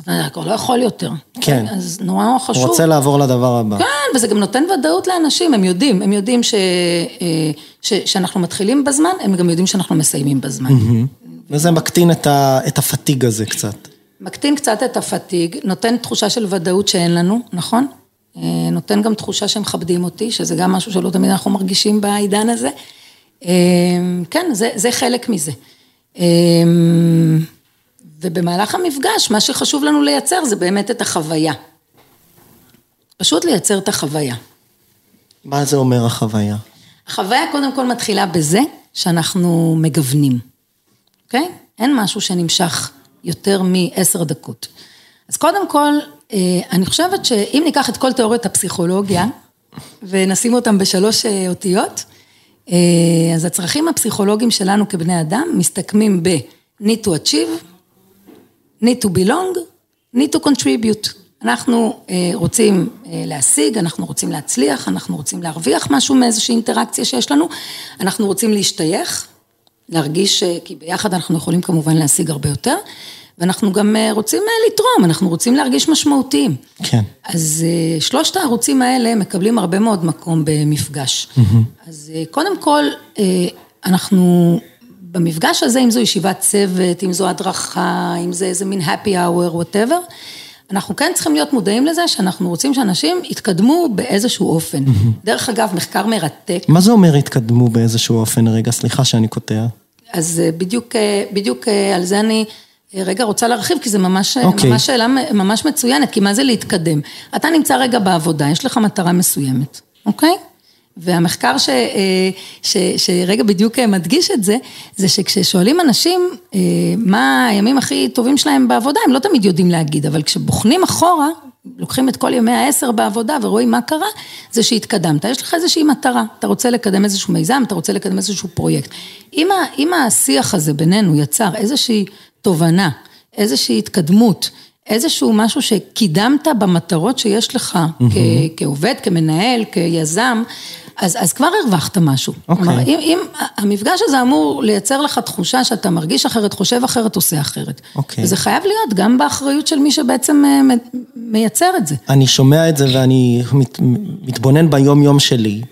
אתה כבר לא יכול יותר. כן. אז נורא חשוב. הוא רוצה לעבור לדבר הבא. כן, וזה גם נותן ודאות לאנשים, הם יודעים, הם יודעים ש, אה, ש, שאנחנו מתחילים בזמן, הם גם יודעים שאנחנו מסיימים בזמן. וזה מקטין את, ה, את הפתיג הזה קצת. מקטין קצת את הפתיג, נותן תחושה של ודאות שאין לנו, נכון? אה, נותן גם תחושה שמכבדים אותי, שזה גם משהו שלא תמיד אנחנו מרגישים בעידן הזה. אה, כן, זה, זה חלק מזה. אה, ובמהלך המפגש, מה שחשוב לנו לייצר זה באמת את החוויה. פשוט לייצר את החוויה. מה זה אומר החוויה? החוויה קודם כל מתחילה בזה שאנחנו מגוונים. אוקיי? אין משהו שנמשך יותר מעשר דקות. אז קודם כל, אה, אני חושבת שאם ניקח את כל תיאוריות הפסיכולוגיה ונשים אותם בשלוש אה, אותיות, אה, אז הצרכים הפסיכולוגיים שלנו כבני אדם מסתכמים ב-need to achieve, need to belong, need to contribute. אנחנו רוצים להשיג, אנחנו רוצים להצליח, אנחנו רוצים להרוויח משהו מאיזושהי אינטראקציה שיש לנו, אנחנו רוצים להשתייך, להרגיש, כי ביחד אנחנו יכולים כמובן להשיג הרבה יותר, ואנחנו גם אה, רוצים אה, לתרום, אנחנו רוצים להרגיש משמעותיים. כן. אז אה, שלושת הערוצים האלה מקבלים הרבה מאוד מקום במפגש. אז אה, קודם כל, אה, אנחנו במפגש הזה, אם זו ישיבת צוות, אם זו הדרכה, אם זה איזה מין happy hour, whatever, אנחנו כן צריכים להיות מודעים לזה שאנחנו רוצים שאנשים יתקדמו באיזשהו אופן. דרך אגב, מחקר מרתק, מה זה אומר התקדמו באיזשהו אופן? רגע, סליחה שאני קוטע. אז אה, בדיוק, אה, בדיוק אה, על זה אני רגע רוצה להרחיב, כי זו ממש, אוקיי. ממש שאלה ממש מצוינת, כי מה זה להתקדם? אתה נמצא רגע בעבודה, יש לך מטרה מסוימת, אוקיי? והמחקר ש, אה, ש, שרגע בדיוק מדגיש את זה, זה שכששואלים אנשים מה הימים הכי טובים שלהם בעבודה, הם לא תמיד יודעים להגיד, אבל כשבוחנים אחורה, לוקחים את כל ימי העשר בעבודה ורואים מה קרה, זה שהתקדמת. יש לך איזושהי מטרה, אתה רוצה לקדם איזשהו מיזם, אתה רוצה לקדם איזשהו פרויקט. אם, ה, אם השיח הזה בינינו יצר איזושהי תובנה, איזושהי התקדמות, איזשהו משהו שקידמת במטרות שיש לך כ- כעובד, כמנהל, כיזם, אז, אז כבר הרווחת משהו. אוקיי. כלומר, אם, אם המפגש הזה אמור לייצר לך תחושה שאתה מרגיש אחרת, חושב אחרת, עושה אחרת. אוקיי. וזה חייב להיות גם באחריות של מי שבעצם אה, מייצר את זה. אני שומע את זה ואני מת, מתבונן ביום יום שלי.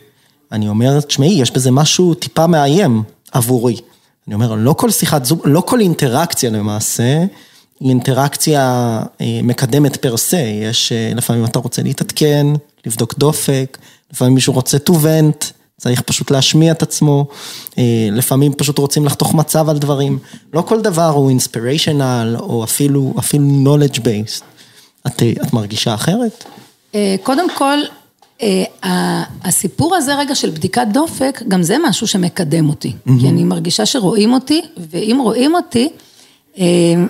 אני אומר, תשמעי, יש בזה משהו טיפה מאיים עבורי. אני אומר, לא כל שיחת זום, לא כל אינטראקציה למעשה, היא אינטראקציה אה, מקדמת פר סה. יש, אה, לפעמים אתה רוצה להתעדכן, לבדוק דופק, לפעמים מישהו רוצה to vent, צריך פשוט להשמיע את עצמו, אה, לפעמים פשוט רוצים לחתוך מצב על דברים. לא כל דבר הוא inspirational או אפילו, אפילו knowledge based. את, את מרגישה אחרת? קודם כל, הסיפור הזה רגע של בדיקת דופק, גם זה משהו שמקדם אותי. כי אני מרגישה שרואים אותי, ואם רואים אותי,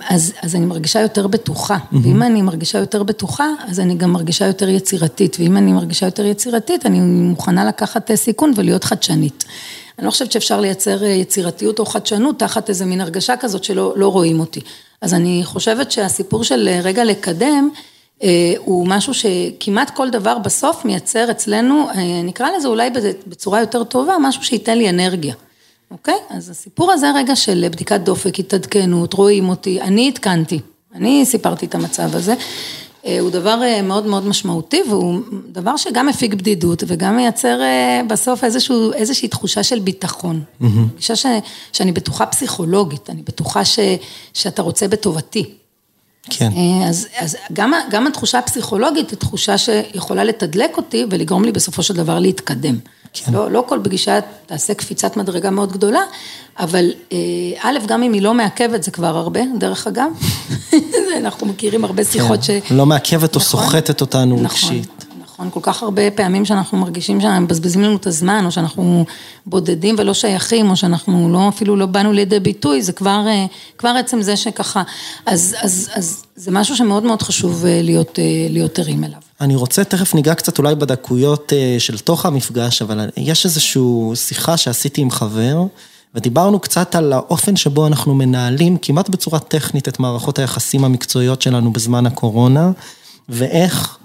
אז, אז אני מרגישה יותר בטוחה. ואם אני מרגישה יותר בטוחה, אז אני גם מרגישה יותר יצירתית. ואם אני מרגישה יותר יצירתית, אני מוכנה לקחת אה, סיכון ולהיות חדשנית. אני לא חושבת שאפשר לייצר אה, יצירתיות או חדשנות תחת איזה מין הרגשה כזאת שלא לא רואים אותי. אז אני חושבת שהסיפור של אה, רגע לקדם, הוא משהו שכמעט כל דבר בסוף מייצר אצלנו, נקרא לזה אולי בצורה יותר טובה, משהו שייתן לי אנרגיה. אוקיי? אז הסיפור הזה רגע של בדיקת דופק, התעדכנות, רואים אותי, אני עדכנתי, אני סיפרתי את המצב הזה. אה, הוא דבר אה, מאוד מאוד משמעותי והוא דבר שגם מפיג בדידות וגם מייצר אה, בסוף איזשהו, איזושהי תחושה של ביטחון. תחושה ש, שאני בטוחה פסיכולוגית, אני בטוחה ש, שאתה רוצה בטובתי. כן. אז, אז גם, גם התחושה הפסיכולוגית היא תחושה שיכולה לתדלק אותי ולגרום לי בסופו של דבר להתקדם. כן. לא, לא כל פגישה תעשה קפיצת מדרגה מאוד גדולה, אבל אה, א', גם אם היא לא מעכבת זה כבר הרבה, דרך אגב. [laughs] אנחנו מכירים הרבה שיחות ש... לא מעכבת או נכון. סוחטת אותנו נכון, רגשית. נכון, כל כך הרבה פעמים שאנחנו מרגישים שהם מבזבזים לנו את הזמן, או שאנחנו בודדים ולא שייכים, או שאנחנו לא, אפילו לא באנו לידי ביטוי, זה כבר, אה, כבר עצם זה שככה, אז, אז, אז זה משהו שמאוד מאוד חשוב אה, להיות, להיות ערים אליו. אני רוצה, תכף ניגע קצת אולי בדקויות אה, של תוך המפגש, אבל יש איזושהי שיחה שעשיתי עם חבר, ודיברנו קצת על האופן שבו אנחנו מנהלים כמעט בצורה טכנית את מערכות היחסים המקצועיות שלנו בזמן הקורונה, ואיך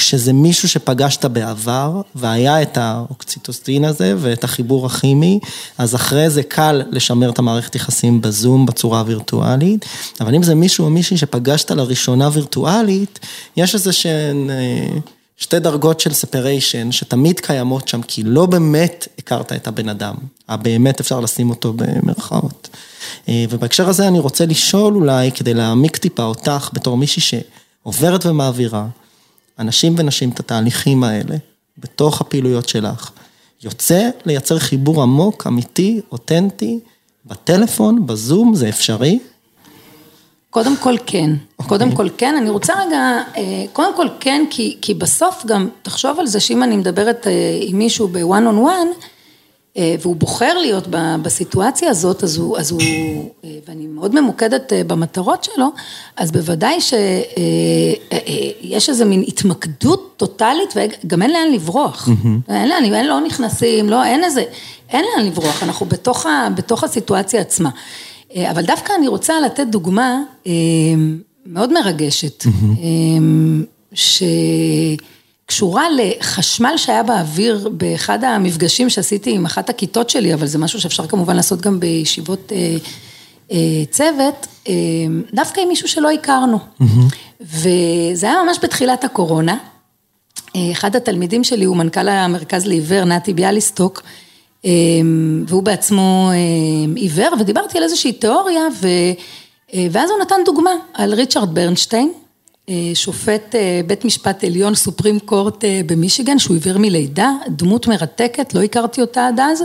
כשזה מישהו שפגשת בעבר, והיה את האוקציטוסטין הזה ואת החיבור הכימי, אז אחרי זה קל לשמר את המערכת יחסים בזום בצורה וירטואלית, אבל אם זה מישהו או מישהי שפגשת לראשונה וירטואלית, יש איזה שהן אה, שתי דרגות של ספריישן שתמיד קיימות שם, כי לא באמת הכרת את הבן אדם, הבאמת אפשר לשים אותו במרכאות. אה, ובהקשר הזה אני רוצה לשאול אולי, כדי להעמיק טיפה אותך בתור מישהי שעוברת ומעבירה, אנשים ונשים את התהליכים האלה, בתוך הפעילויות שלך, יוצא לייצר חיבור עמוק, אמיתי, אותנטי, בטלפון, בזום, זה אפשרי? קודם כל כן, קודם כל כן, אני רוצה רגע, אה, קודם כל כן, כי, כי בסוף גם, תחשוב על זה שאם אני מדברת אה, עם מישהו בוואן און וואן, והוא בוחר להיות בסיטואציה הזאת, אז הוא, אז הוא, אה, ואני מאוד ממוקדת אה, במטרות שלו, אז בוודאי שיש איזה מין התמקדות טוטאלית, וגם אין לאן לברוח. אין לאן, אין, לא נכנסים, לא, אין איזה, אין לאן לברוח, אנחנו בתוך, ה, בתוך הסיטואציה עצמה. אה, אבל דווקא אני רוצה לתת דוגמה אה, מאוד מרגשת, אה, שקשורה לחשמל שהיה באוויר באחד המפגשים שעשיתי עם אחת הכיתות שלי, אבל זה משהו שאפשר כמובן לעשות גם בישיבות אה, אה, צוות, אה, דווקא עם מישהו שלא הכרנו. וזה היה ממש בתחילת הקורונה. אה, אחד התלמידים שלי הוא מנכ"ל המרכז לעיוור, נתי ביאליסטוק, אה, והוא בעצמו אה, עיוור, ודיברתי על איזושהי תיאוריה, ו, אה, ואז הוא נתן דוגמה על ריצ'רד ברנשטיין, שופט אה, בית משפט עליון, סופרים קורט אה, במישיגן, שהוא עיוור מלידה, דמות מרתקת, לא הכרתי אותה עד אז.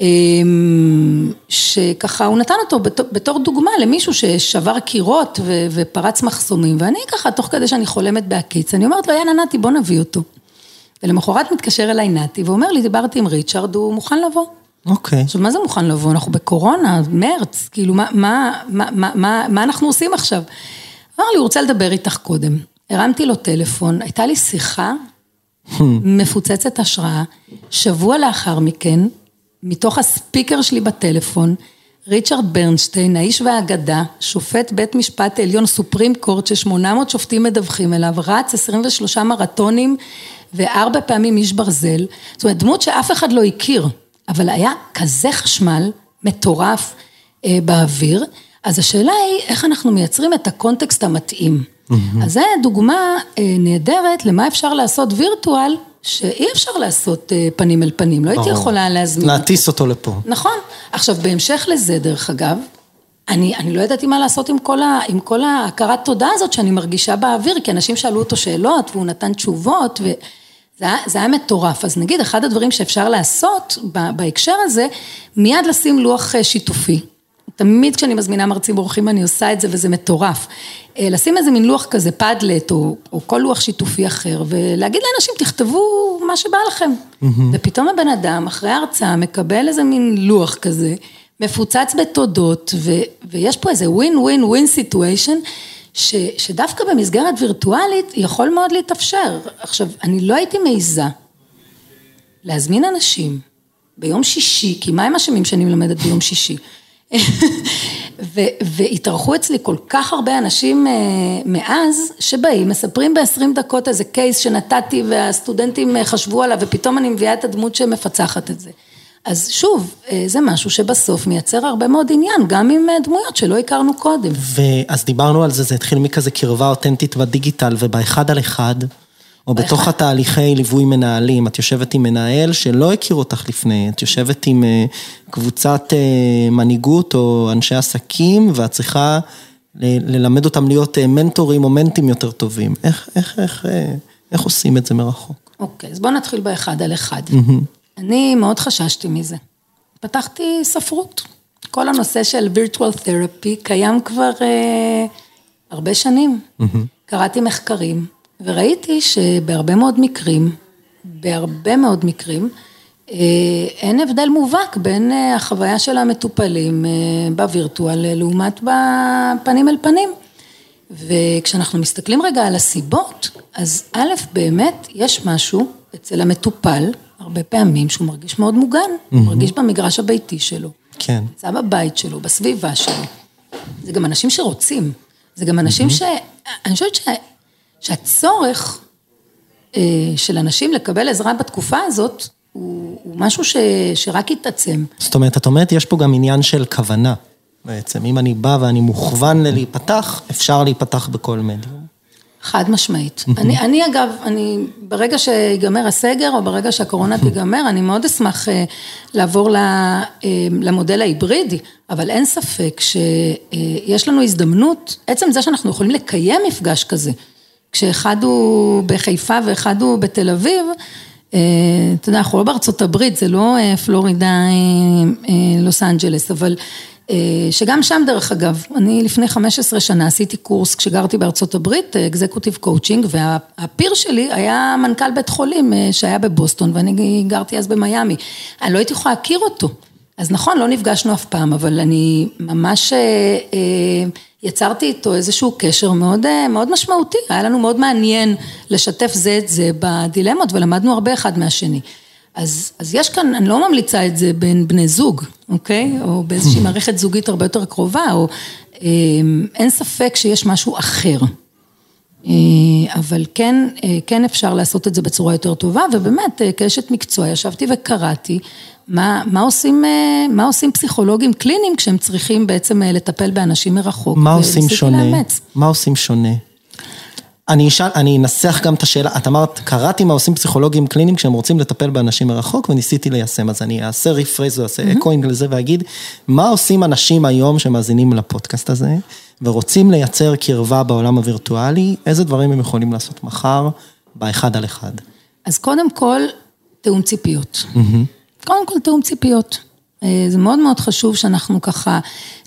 אמ, שככה הוא נתן אותו בתור, דוגמה למישהו ששבר קירות ופרץ מחסומים, ואני ככה, תוך כדי שאני חולמת בהקיץ, אני אומרת לו, יאללה נתי, בוא נביא אותו. ולמחרת מתקשר אליי נתי, ואומר לי, דיברתי עם ריצ'רד, הוא מוכן לבוא. אוקיי. עכשיו, מה זה מוכן לבוא? אנחנו בקורונה, מרץ, כאילו, מה, מה, מה, מה, מה, מה אנחנו עושים עכשיו? אמר לי, הוא רוצה לדבר איתך קודם. הרמתי לו טלפון, הייתה לי שיחה מפוצצת השראה, שבוע לאחר מכן, מתוך הספיקר שלי בטלפון, ריצ'רד ברנשטיין, האיש והאגדה, שופט בית משפט עליון סופרים קורט ש-800 שופטים מדווחים אליו, רץ 23 מרתונים וארבע פעמים איש ברזל, זאת אומרת דמות שאף אחד לא הכיר, אבל היה כזה חשמל מטורף אה, באוויר, אז השאלה היא איך אנחנו מייצרים את הקונטקסט המתאים. אז זו דוגמה אה, נהדרת למה אפשר לעשות וירטואל שאי אפשר לעשות אה, פנים אל פנים, לא הייתי יכולה להזמין. להטיס אותו לפה. נכון. עכשיו, בהמשך לזה, דרך אגב, אני, אני לא ידעתי מה לעשות עם כל, ה, עם כל ההכרת תודה הזאת שאני מרגישה באוויר, כי אנשים שאלו אותו שאלות והוא נתן תשובות, וזה היה, זה היה מטורף. אז נגיד, אחד הדברים שאפשר לעשות בהקשר הזה, מיד לשים לוח אה, שיתופי. תמיד כשאני מזמינה מרצים אורחים אני עושה את זה וזה מטורף. אה, לשים איזה מין לוח כזה, פאדלט או, או כל לוח שיתופי אחר ולהגיד לאנשים תכתבו מה שבא לכם. Mm-hmm. ופתאום הבן אדם אחרי ההרצאה מקבל איזה מין לוח כזה, מפוצץ בתודות ו, ויש פה איזה ווין ווין ווין סיטואשן. שדווקא במסגרת וירטואלית יכול מאוד להתאפשר. עכשיו, אני לא הייתי מעיזה להזמין אנשים ביום שישי, כי מה הם אשמים שאני מלמדת ביום שישי? [laughs] והתארחו אצלי כל כך הרבה אנשים אה, מאז, שבאים, מספרים ב-20 דקות איזה קייס שנתתי והסטודנטים אה, חשבו עליו ופתאום אני מביאה את הדמות שמפצחת את זה. אז שוב, אה, זה משהו שבסוף מייצר הרבה מאוד עניין, גם עם דמויות שלא הכרנו קודם. ואז דיברנו על זה, זה התחיל מכזה קרבה אותנטית בדיגיטל ובאחד על אחד. או בתוך התהליכי ליווי מנהלים, את יושבת עם מנהל שלא הכיר אותך לפני, את יושבת עם אה, קבוצת אה, מנהיגות או אנשי עסקים, ואת צריכה ללמד אותם להיות אה, מנטורים או מנטים יותר טובים. איך, איך, איך, איך עושים את זה מרחוק? אוקיי, אז בואו נתחיל באחד על אחד. אני מאוד חששתי מזה. פתחתי ספרות. כל הנושא של virtual therapy קיים כבר אה, הרבה שנים. קראתי מחקרים. וראיתי שבהרבה מאוד מקרים, בהרבה מאוד מקרים, אה, אין הבדל מובהק בין אה, החוויה של המטופלים אה, בווירטואל לעומת בפנים אל פנים. וכשאנחנו מסתכלים רגע על הסיבות, אז א', באמת יש משהו אצל המטופל, הרבה פעמים שהוא מרגיש מאוד מוגן, mm-hmm. הוא מרגיש במגרש הביתי שלו. כן. נמצא בבית שלו, בסביבה שלו. זה גם אנשים שרוצים, זה גם אנשים mm-hmm. ש... אני חושבת ש... שהצורך אה, של אנשים לקבל עזרה בתקופה הזאת, הוא, הוא משהו ש, שרק יתעצם. זאת אומרת, את אומרת, יש פה גם עניין של כוונה בעצם. אם אני בא ואני מוכוון ללהיפתח, אפשר להיפתח בכל מדיום. חד משמעית. אני, אני אגב, אני, ברגע שיגמר הסגר, או ברגע שהקורונה תיגמר, אני מאוד אשמח אה, לעבור אה, למודל ההיברידי, אבל אין ספק שיש לנו הזדמנות, עצם זה שאנחנו יכולים לקיים מפגש כזה, כשאחד הוא בחיפה ואחד הוא בתל אביב, אה, אתה יודע, אנחנו לא בארצות הברית, זה לא אה, פלורידה, אה, לוס אנג'לס, אבל שגם שם דרך אגב, אני לפני 15 שנה עשיתי קורס כשגרתי בארצות הברית, executive coaching, וה peer שלי היה מנכ"ל בית חולים שהיה בבוסטון ואני גרתי אז במיאמי. אני לא הייתי יכולה להכיר אותו. אז נכון, לא נפגשנו אף פעם, אבל אני ממש יצרתי איתו איזשהו קשר מאוד, אה, מאוד משמעותי, היה לנו מאוד מעניין לשתף זה את זה בדילמות ולמדנו הרבה אחד מהשני. אז, אז יש כאן, אני לא ממליצה את זה בין בני זוג, אוקיי? או באיזושהי מערכת זוגית הרבה יותר קרובה, או אה, אין ספק שיש משהו אחר. אבל כן, כן אפשר לעשות את זה בצורה יותר טובה, ובאמת, כאשת מקצוע, ישבתי וקראתי מה, מה, עושים, מה עושים פסיכולוגים קליניים כשהם צריכים בעצם לטפל באנשים מרחוק. מה עושים שונה? לאמץ. מה עושים שונה? אני אשאל, אני אנסח גם את השאלה, את אמרת, קראתי מה עושים פסיכולוגים קליניים כשהם רוצים לטפל באנשים מרחוק וניסיתי ליישם, אז אני אעשה rephrase אעשה echoing לזה ואגיד, מה עושים אנשים היום שמאזינים לפודקאסט הזה ורוצים לייצר קרבה בעולם הווירטואלי, איזה דברים הם יכולים לעשות מחר באחד על אחד? אז קודם כל, תאום ציפיות. קודם כל, תאום ציפיות. אה, זה מאוד מאוד חשוב שאנחנו ככה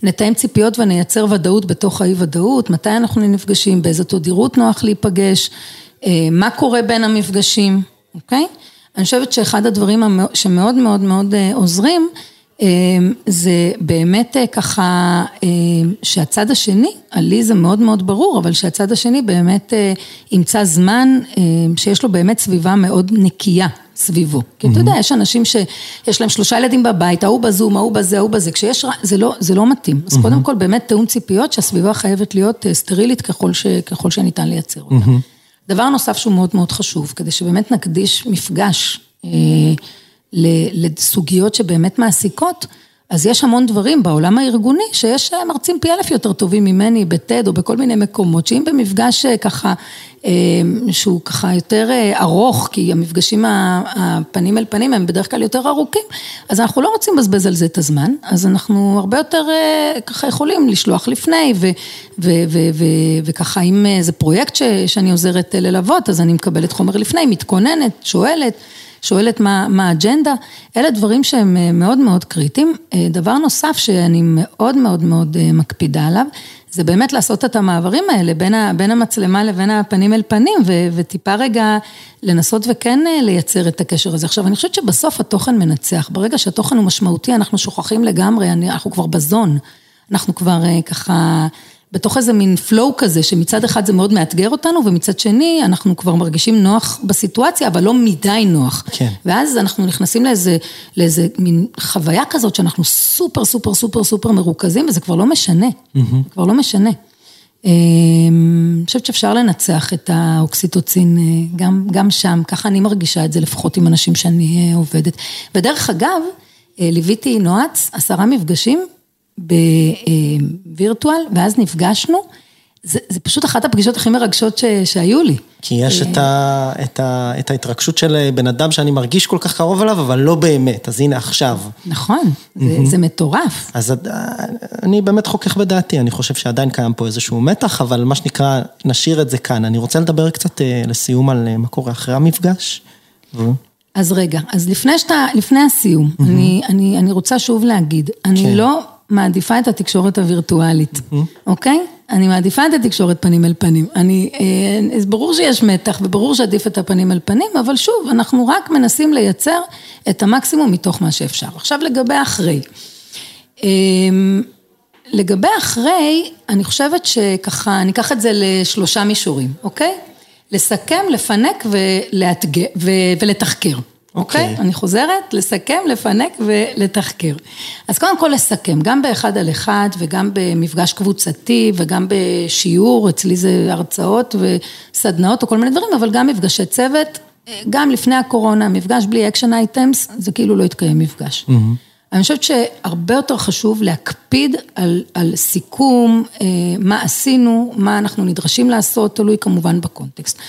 נתאם ציפיות ונייצר ודאות בתוך האי ודאות, מתי אנחנו נפגשים, באיזו תדירות נוח להיפגש, אה, מה קורה בין המפגשים, אוקיי? אני חושבת שאחד הדברים שמאוד מאוד מאוד אה, עוזרים, זה באמת ככה שהצד השני, לי זה מאוד מאוד ברור, אבל שהצד השני באמת ימצא זמן שיש לו באמת סביבה מאוד נקייה. סביבו. כי אתה יודע, יש אנשים שיש להם שלושה ילדים בבית, ההוא בזום, ההוא בזה, ההוא בזה, כשיש, זה לא, זה לא מתאים. אז קודם כל באמת תיאום ציפיות שהסביבה חייבת להיות אה, סטרילית ככל, ש, ככל שניתן לייצר אותה. דבר נוסף שהוא מאוד מאוד חשוב, כדי שבאמת נקדיש מפגש אה, לסוגיות שבאמת מעסיקות, אז יש המון דברים בעולם הארגוני שיש אה, מרצים פי אלף יותר טובים ממני בטד או בכל מיני מקומות, שאם במפגש אה, ככה, אה, שהוא ככה יותר ארוך, כי המפגשים הפנים אל פנים הם בדרך כלל יותר ארוכים, אז אנחנו לא רוצים לבזבז על זה את הזמן, אז אנחנו הרבה יותר ככה יכולים לשלוח לפני, וככה אם זה פרויקט ש, שאני עוזרת ללוות, אז אני מקבלת חומר לפני, מתכוננת, שואלת. שואלת מה, מה האג'נדה, אלה דברים שהם אה, מאוד מאוד קריטיים. אה, דבר נוסף שאני מאוד מאוד מאוד אה, מקפידה עליו, זה באמת לעשות את המעברים האלה בין, ה, בין המצלמה לבין הפנים אל פנים, ו, וטיפה רגע לנסות וכן לייצר את הקשר הזה. עכשיו, אני חושבת שבסוף התוכן מנצח, ברגע שהתוכן הוא משמעותי, אנחנו שוכחים לגמרי, אנחנו כבר בזון, אנחנו כבר ככה... בתוך איזה מין flow כזה, שמצד אחד זה מאוד מאתגר אותנו, ומצד שני אנחנו כבר מרגישים נוח בסיטואציה, אבל לא מדי נוח. כן. ואז אנחנו נכנסים לאיזה, לאיזה מין חוויה כזאת, שאנחנו סופר סופר סופר סופר מרוכזים, וזה כבר לא משנה, mm-hmm. כבר לא משנה. אמ, אני חושבת שאפשר לנצח את האוקסיטוצין אה, גם, גם שם, ככה אני מרגישה את זה לפחות עם אנשים שאני אה, עובדת. ודרך אגב, אה, ליוויתי נועץ עשרה מפגשים בווירטואל, ואז נפגשנו. זה, זה פשוט אחת הפגישות הכי מרגשות ש, שהיו לי. כי יש את, ה, את, ה, את ההתרגשות של בן אדם שאני מרגיש כל כך קרוב אליו, אבל לא באמת, אז הנה עכשיו. נכון, זה, זה מטורף. אז אני באמת חוכך בדעתי, אני חושב שעדיין קיים פה איזשהו מתח, אבל מה שנקרא, נשאיר את זה כאן. אני רוצה לדבר קצת אה, לסיום על אה, מה קורה אחרי המפגש. אז רגע, אז לפני, שאתה, לפני הסיום, mm-hmm. אני, אני, אני רוצה שוב להגיד, אני כן. לא מעדיפה את התקשורת הווירטואלית, אוקיי? אני מעדיפה את התקשורת פנים אל פנים. אני, אה, אז ברור שיש מתח וברור שעדיף את הפנים אל פנים, אבל שוב, אנחנו רק מנסים לייצר את המקסימום מתוך מה שאפשר. עכשיו לגבי אחרי. אמ, לגבי אחרי, אני חושבת שככה, אני אקח את זה לשלושה מישורים, אוקיי? לסכם, לפנק ולאתגר, ולתחקר. אוקיי? Okay. אני חוזרת, לסכם, לפנק ולתחקר. אז קודם כל לסכם, גם באחד על אחד וגם במפגש קבוצתי וגם בשיעור, אצלי זה הרצאות וסדנאות או כל מיני דברים, אבל גם מפגשי צוות, גם לפני הקורונה, מפגש בלי action items, זה כאילו לא התקיים מפגש. Mm-hmm. אני חושבת שהרבה יותר חשוב להקפיד על, על סיכום, אה, מה עשינו, מה אנחנו נדרשים לעשות, תלוי כמובן בקונטקסט.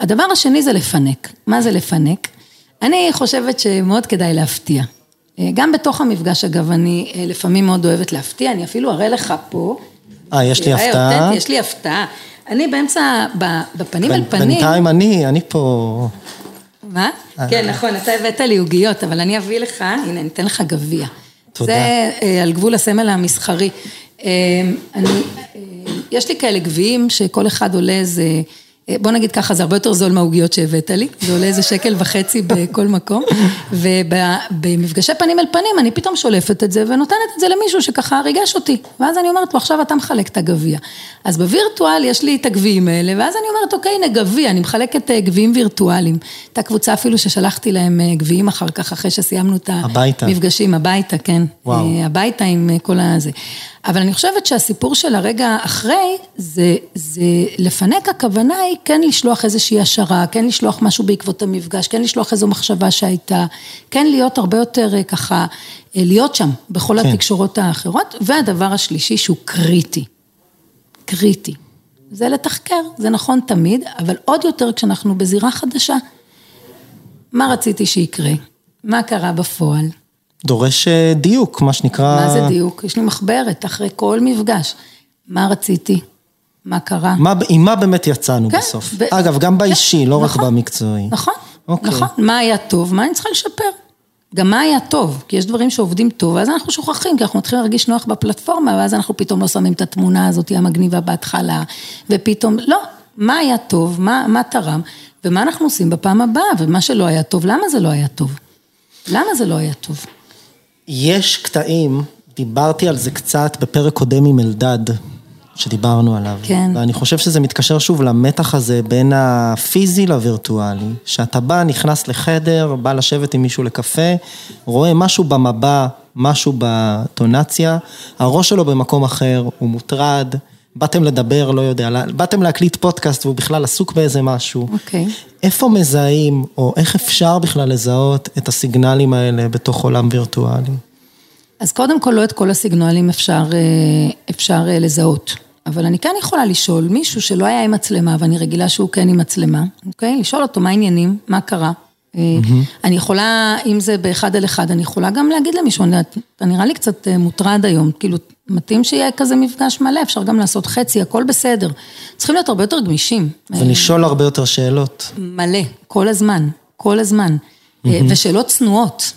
הדבר השני זה לפנק. מה זה לפנק? אני חושבת שמאוד כדאי להפתיע. אה, גם בתוך המפגש, אגב, אני אה, לפעמים מאוד אוהבת להפתיע, אני אפילו אראה לך פה. אה, יש לי הפתעה. יש לי הפתעה. אני באמצע, בפנים אל פנים. בינתיים אני, אני פה... מה? אה. כן, נכון, אתה הבאת לי עוגיות, אבל אני אביא לך, הנה, אני אתן לך גביע. תודה. זה על גבול הסמל המסחרי. אני, יש לי כאלה גביעים שכל אחד עולה איזה... בוא נגיד ככה, זה הרבה יותר זול מהעוגיות שהבאת לי, זה עולה איזה שקל וחצי בכל מקום, ובמפגשי פנים אל פנים אני פתאום שולפת את זה ונותנת את זה למישהו שככה ריגש אותי, ואז אני אומרת לו, עכשיו אתה מחלק את הגביע. אז בווירטואל יש לי את הגביעים האלה, ואז אני אומרת, אוקיי, הנה גביע, אני מחלקת אה, גביעים וירטואליים. הייתה קבוצה אפילו ששלחתי להם אה, גביעים אחר כך, אחרי שסיימנו את המפגשים, הביתה, כן. וואו. אה, הביתה עם כל הזה. אבל אני חושבת שהסיפור של הרגע אחרי, זה, זה לפנק הכוונה היא כן לשלוח איזושהי השערה, כן לשלוח משהו בעקבות המפגש, כן לשלוח איזו מחשבה שהייתה, כן להיות הרבה יותר אה, ככה, אה, להיות שם בכל כן. התקשורות האחרות, והדבר השלישי שהוא קריטי, קריטי, זה לתחקר, זה נכון תמיד, אבל עוד יותר כשאנחנו בזירה חדשה. מה רציתי שיקרה? מה קרה בפועל? דורש אה, דיוק, מה שנקרא... מה זה דיוק? יש לי מחברת אחרי כל מפגש. מה רציתי? מה קרה? מה, עם מה באמת יצאנו כן, בסוף? ב... אגב, גם באישי, כן, לא נכון, רק במקצועי. נכון, אוקיי. נכון. מה היה טוב, מה אני צריכה לשפר? גם מה היה טוב, כי יש דברים שעובדים טוב, ואז אנחנו שוכחים, כי אנחנו מתחילים להרגיש נוח בפלטפורמה, ואז אנחנו פתאום לא שמים את התמונה הזאת המגניבה בהתחלה, ופתאום, לא, מה היה טוב, מה, מה תרם, ומה אנחנו עושים בפעם הבאה, ומה שלא היה טוב, למה זה לא היה טוב? למה זה לא היה טוב? יש קטעים, דיברתי על זה קצת בפרק קודם עם אלדד, שדיברנו עליו. כן. ואני חושב שזה מתקשר שוב למתח הזה בין הפיזי לווירטואלי, שאתה בא, נכנס לחדר, בא לשבת עם מישהו לקפה, רואה משהו במבע, משהו בטונציה, הראש שלו במקום אחר, הוא מוטרד. באתם לדבר, לא יודע, באתם להקליט פודקאסט והוא בכלל עסוק באיזה משהו. אוקיי. Okay. איפה מזהים, או איך אפשר בכלל לזהות את הסיגנלים האלה בתוך עולם וירטואלי? אז קודם כל, לא את כל הסיגנלים אפשר, אה, אפשר אה, לזהות. אבל אני כן יכולה לשאול מישהו שלא היה עם מצלמה, ואני רגילה שהוא כן עם מצלמה, אוקיי? לשאול אותו מה העניינים, מה קרה. Mm-hmm. אני יכולה, אם זה באחד על אחד, אני יכולה גם להגיד למישהו, אתה נראה לי קצת מוטרד היום, כאילו, מתאים שיהיה כזה מפגש מלא, אפשר גם לעשות חצי, הכל בסדר. צריכים להיות הרבה יותר גמישים. ולשאול הרבה יותר שאלות. מלא, כל הזמן, כל הזמן. ושאלות צנועות.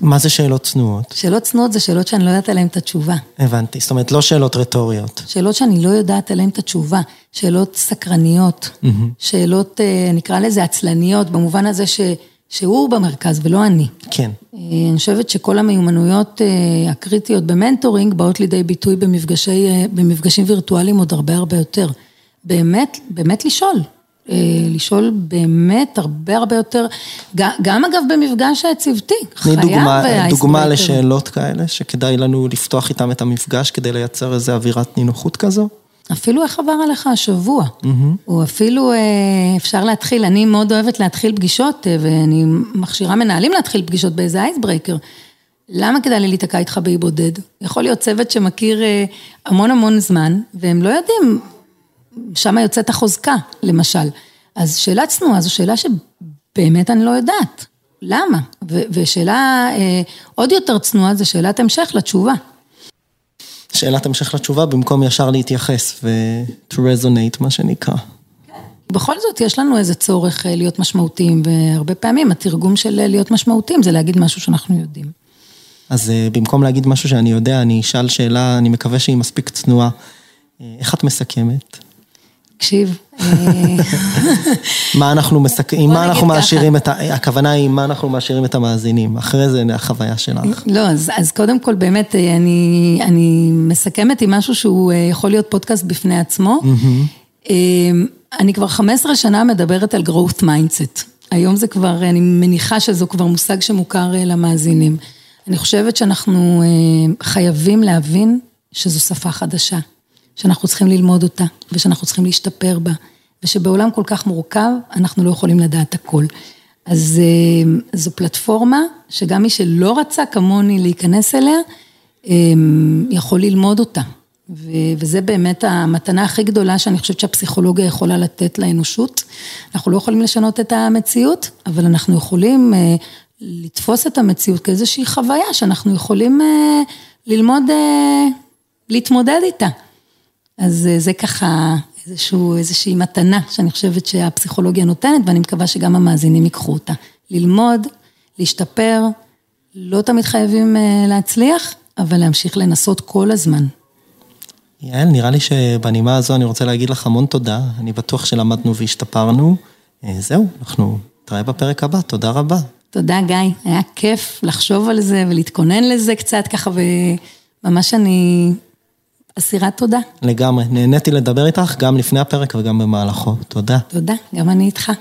מה זה שאלות צנועות? שאלות צנועות זה שאלות שאני לא יודעת עליהן את התשובה. הבנתי, זאת אומרת לא שאלות רטוריות. שאלות שאני לא יודעת עליהן את התשובה, שאלות סקרניות, mm-hmm. שאלות, אה, נקרא לזה עצלניות, במובן הזה ש... שהוא במרכז ולא אני. כן. אה, אני חושבת שכל המיומנויות אה, הקריטיות במנטורינג באות לידי ביטוי במפגשי, במפגשים וירטואליים עוד הרבה הרבה יותר. באמת, באמת לשאול. לשאול באמת הרבה הרבה יותר, גם אגב במפגש צוותי, חייב דוגמה, דוגמה לשאלות כאלה, שכדאי לנו לפתוח איתם את המפגש כדי לייצר איזו אווירת נינוחות כזו? אפילו איך עבר עליך השבוע, mm-hmm. או אפילו אה, אפשר להתחיל, אני מאוד אוהבת להתחיל פגישות, אה, ואני מכשירה מנהלים להתחיל פגישות באיזה אייסברייקר. למה כדאי לי להיתקע איתך באי בודד? יכול להיות צוות שמכיר אה, המון המון זמן, והם לא יודעים, שם יוצאת החוזקה, למשל. אז שאלה צנועה זו שאלה שבאמת אני לא יודעת. למה? ו- ושאלה עוד יותר צנועה זו שאלת המשך לתשובה. שאלת המשך לתשובה במקום ישר להתייחס ו- to resonate, מה שנקרא. בכל זאת, יש לנו איזה צורך אה, להיות משמעותיים, והרבה פעמים התרגום של אה, להיות משמעותיים זה להגיד משהו שאנחנו יודעים. אז אה, במקום להגיד משהו שאני יודע, אני אשאל שאלה, אני מקווה שהיא מספיק צנועה. איך את מסכמת? תקשיב. מה אנחנו מסכמים, מה אנחנו מעשירים את. הכוונה היא מה אנחנו מעשירים את המאזינים, אחרי זה החוויה שלך. לא, אז, אז קודם כל באמת אני, אני מסכמת עם משהו שהוא אה, יכול להיות פודקאסט בפני עצמו. Mm-hmm. אני כבר 15 שנה מדברת על growth mindset. היום זה כבר, אני מניחה שזו כבר מושג שמוכר אה, למאזינים. אני חושבת שאנחנו חייבים להבין שזו שפה חדשה. שאנחנו צריכים ללמוד אותה, ושאנחנו צריכים להשתפר בה, ושבעולם כל כך מורכב, אנחנו לא יכולים לדעת הכל. אז אה, זו פלטפורמה שגם מי שלא רצה כמוני להיכנס אליה, אה, יכול ללמוד אותה. וזה באמת המתנה הכי גדולה שאני חושבת שהפסיכולוגיה יכולה לתת לאנושות. אנחנו לא יכולים לשנות את המציאות, אבל אנחנו יכולים אה, לתפוס את המציאות כאיזושהי חוויה שאנחנו יכולים ללמוד להתמודד איתה. אז אה, זה ככה איזשהו, איזושהי מתנה שאני חושבת שהפסיכולוגיה נותנת, ואני מקווה שגם המאזינים ייקחו אותה. ללמוד, להשתפר, לא תמיד חייבים אה, להצליח, אבל להמשיך לנסות כל הזמן. יעל, נראה לי שבנימה הזו אני רוצה להגיד לך המון תודה, אני בטוח שלמדנו והשתפרנו. אה, זהו, אנחנו נתראה בפרק הבא, תודה רבה. תודה גיא, היה כיף לחשוב על זה ולהתכונן לזה קצת ככה, וממש אני אסירת תודה. לגמרי, נהניתי לדבר איתך גם לפני הפרק וגם במהלכו, תודה. תודה, גם אני איתך.